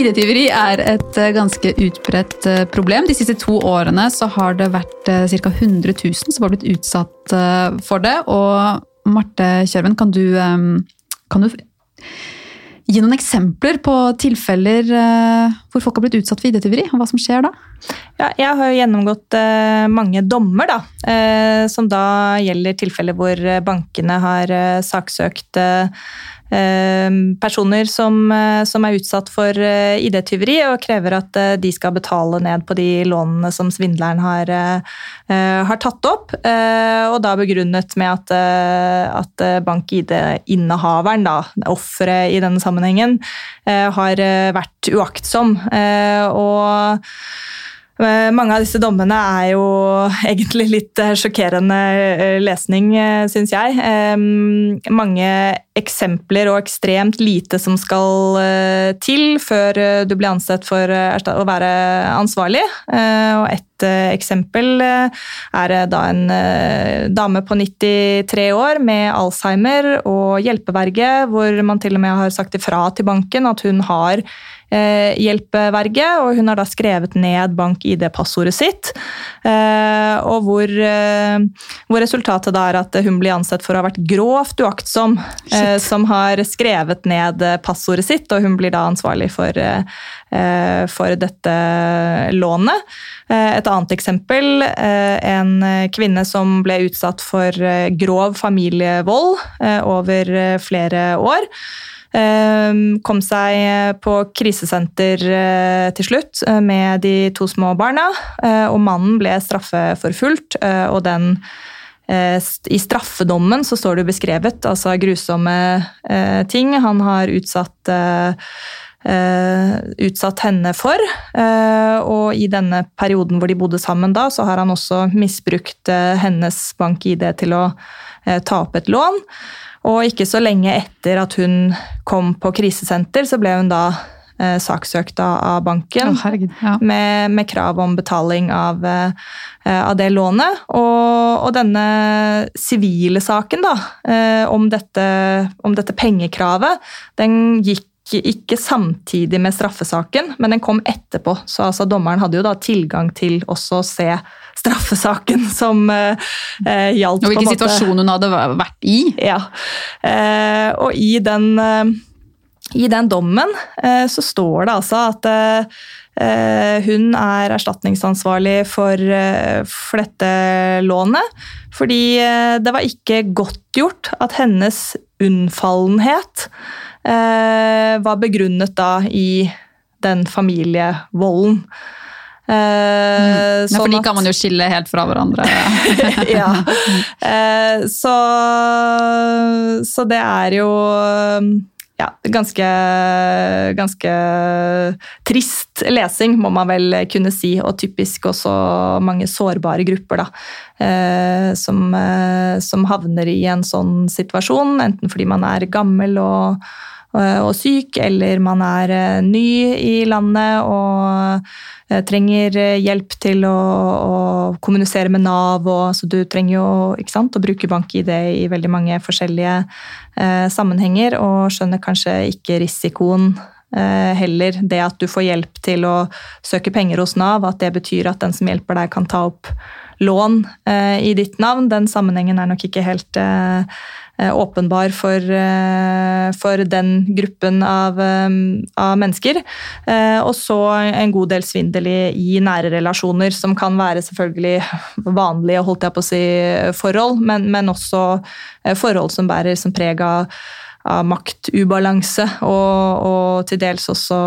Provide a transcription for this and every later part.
ID-tyveri er et eh, ganske utbredt eh, problem. De siste to årene har det vært eh, ca. 100 000 som har blitt utsatt for det. Og Marte Kjørven, kan du, kan du gi noen eksempler på tilfeller hvor folk har blitt utsatt for ID-tyveri, og hva som skjer da? Ja, jeg har jo gjennomgått mange dommer, da, som da gjelder tilfeller hvor bankene har saksøkt personer som, eh, som, er utsatt for eh, ID-tyveri og krever at eh, de skal betale ned på de lånene som svindleren har, har tatt opp. Og da begrunnet med at, at bank-ID-innehaveren, offeret i denne sammenhengen, har vært uaktsom. Og Eh, mange av disse dommene er jo egentlig litt eh, sjokkerende eh, lesning, syns jeg. Mange eksempler og ekstremt lite som skal til før du blir ansett for å være ansvarlig. Og et eksempel er da en dame på 93 år med Alzheimer og hjelpeverge, hvor man til og med har sagt ifra til banken at hun har Eh, hjelpeverge, og hun har da skrevet ned bank-ID-passordet sitt. Eh, og hvor, eh, hvor, resultatet da er at hun blir ansett for å ha vært grovt uaktsom, Shit. Som har skrevet ned passordet sitt, og hun blir da ansvarlig for, for dette lånet. Et annet eksempel, en kvinne som ble utsatt for grov familievold over flere år. Kom seg eh, på krisesenter eh, til slutt eh, med de to små barna, og mannen ble straffeforfulgt. og den i straffedommen så står det jo beskrevet altså grusomme ting han har utsatt, utsatt henne for. og i denne perioden hvor de bodde sammen da, så har han også misbrukt hennes bank-ID til å ta opp et lån. Og ikke så lenge etter at hun kom på krisesenter, så ble hun da eh, saksøkt av banken oh, herregud, ja. med, med, krav om betaling av, eh, av det lånet. Og, og denne sivile saken da, eh, om, dette, om dette pengekravet, den gikk ikke samtidig med straffesaken, men den kom etterpå. Så altså, dommeren hadde jo da tilgang til også å se straffesaken som eh, gjaldt. Og hvilken situasjon hun hadde vært i. Ja. eh, og i den, uh, i den dommen så står det altså at hun er erstatningsansvarlig for, for, dette lånet. Fordi det var ikke godtgjort at hennes unnfallenhet var begrunnet da i den familievolden. Uh, mm. for de kan man jo skille helt fra hverandre. ja. Så, så det er jo ja, ganske, ganske trist lesing, må man vel kunne si. Og typisk også mange sårbare grupper, da. Eh, som, eh, som, havner i en sånn situasjon, enten fordi man er gammel og, og, og syk, eller man er eh, ny i landet og Eh, trenger eh, hjelp til å, å kommunisere med Nav. Og, så du trenger jo sant, å bruke bank-ID i veldig mange forskjellige eh, sammenhenger, og skjønner kanskje ikke risikoen eh, heller. Det at du får hjelp til å søke penger hos Nav, at det betyr at den som hjelper deg, kan ta opp lån eh, i ditt navn. Den sammenhengen er nok ikke helt eh, Eh, åpenbar for, for, den gruppen av, av, mennesker. Og så en god del svindel i, i, nære relasjoner, som kan være selvfølgelig vanlige holdt jeg på å si, forhold, men, men også forhold som bærer som preg av av maktubalanse og, og, til dels også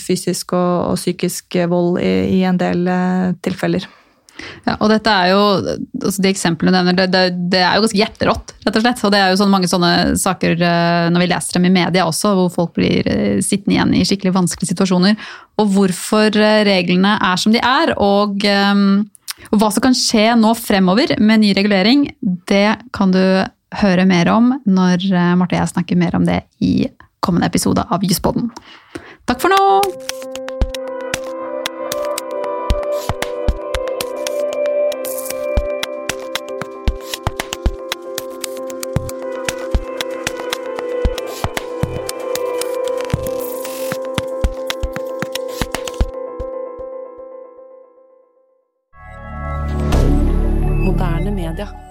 fysisk og, og psykisk vold i, i en del tilfeller. Ja, og dette er jo, altså De eksemplene du nevner, det, det, det, er jo ganske hjerterått. rett og slett. Og det er jo sånn mange sånne saker eh, når vi leser dem i media også, hvor folk blir eh, sittende igjen i skikkelig vanskelige situasjoner. Og hvorfor eh, reglene er som de er, og, og hva som kan skje nå fremover med ny regulering, det kan du høre mer om når Marte og jeg snakker mer om det i kommende episode av Juspodden. Takk for nå! Moderne media.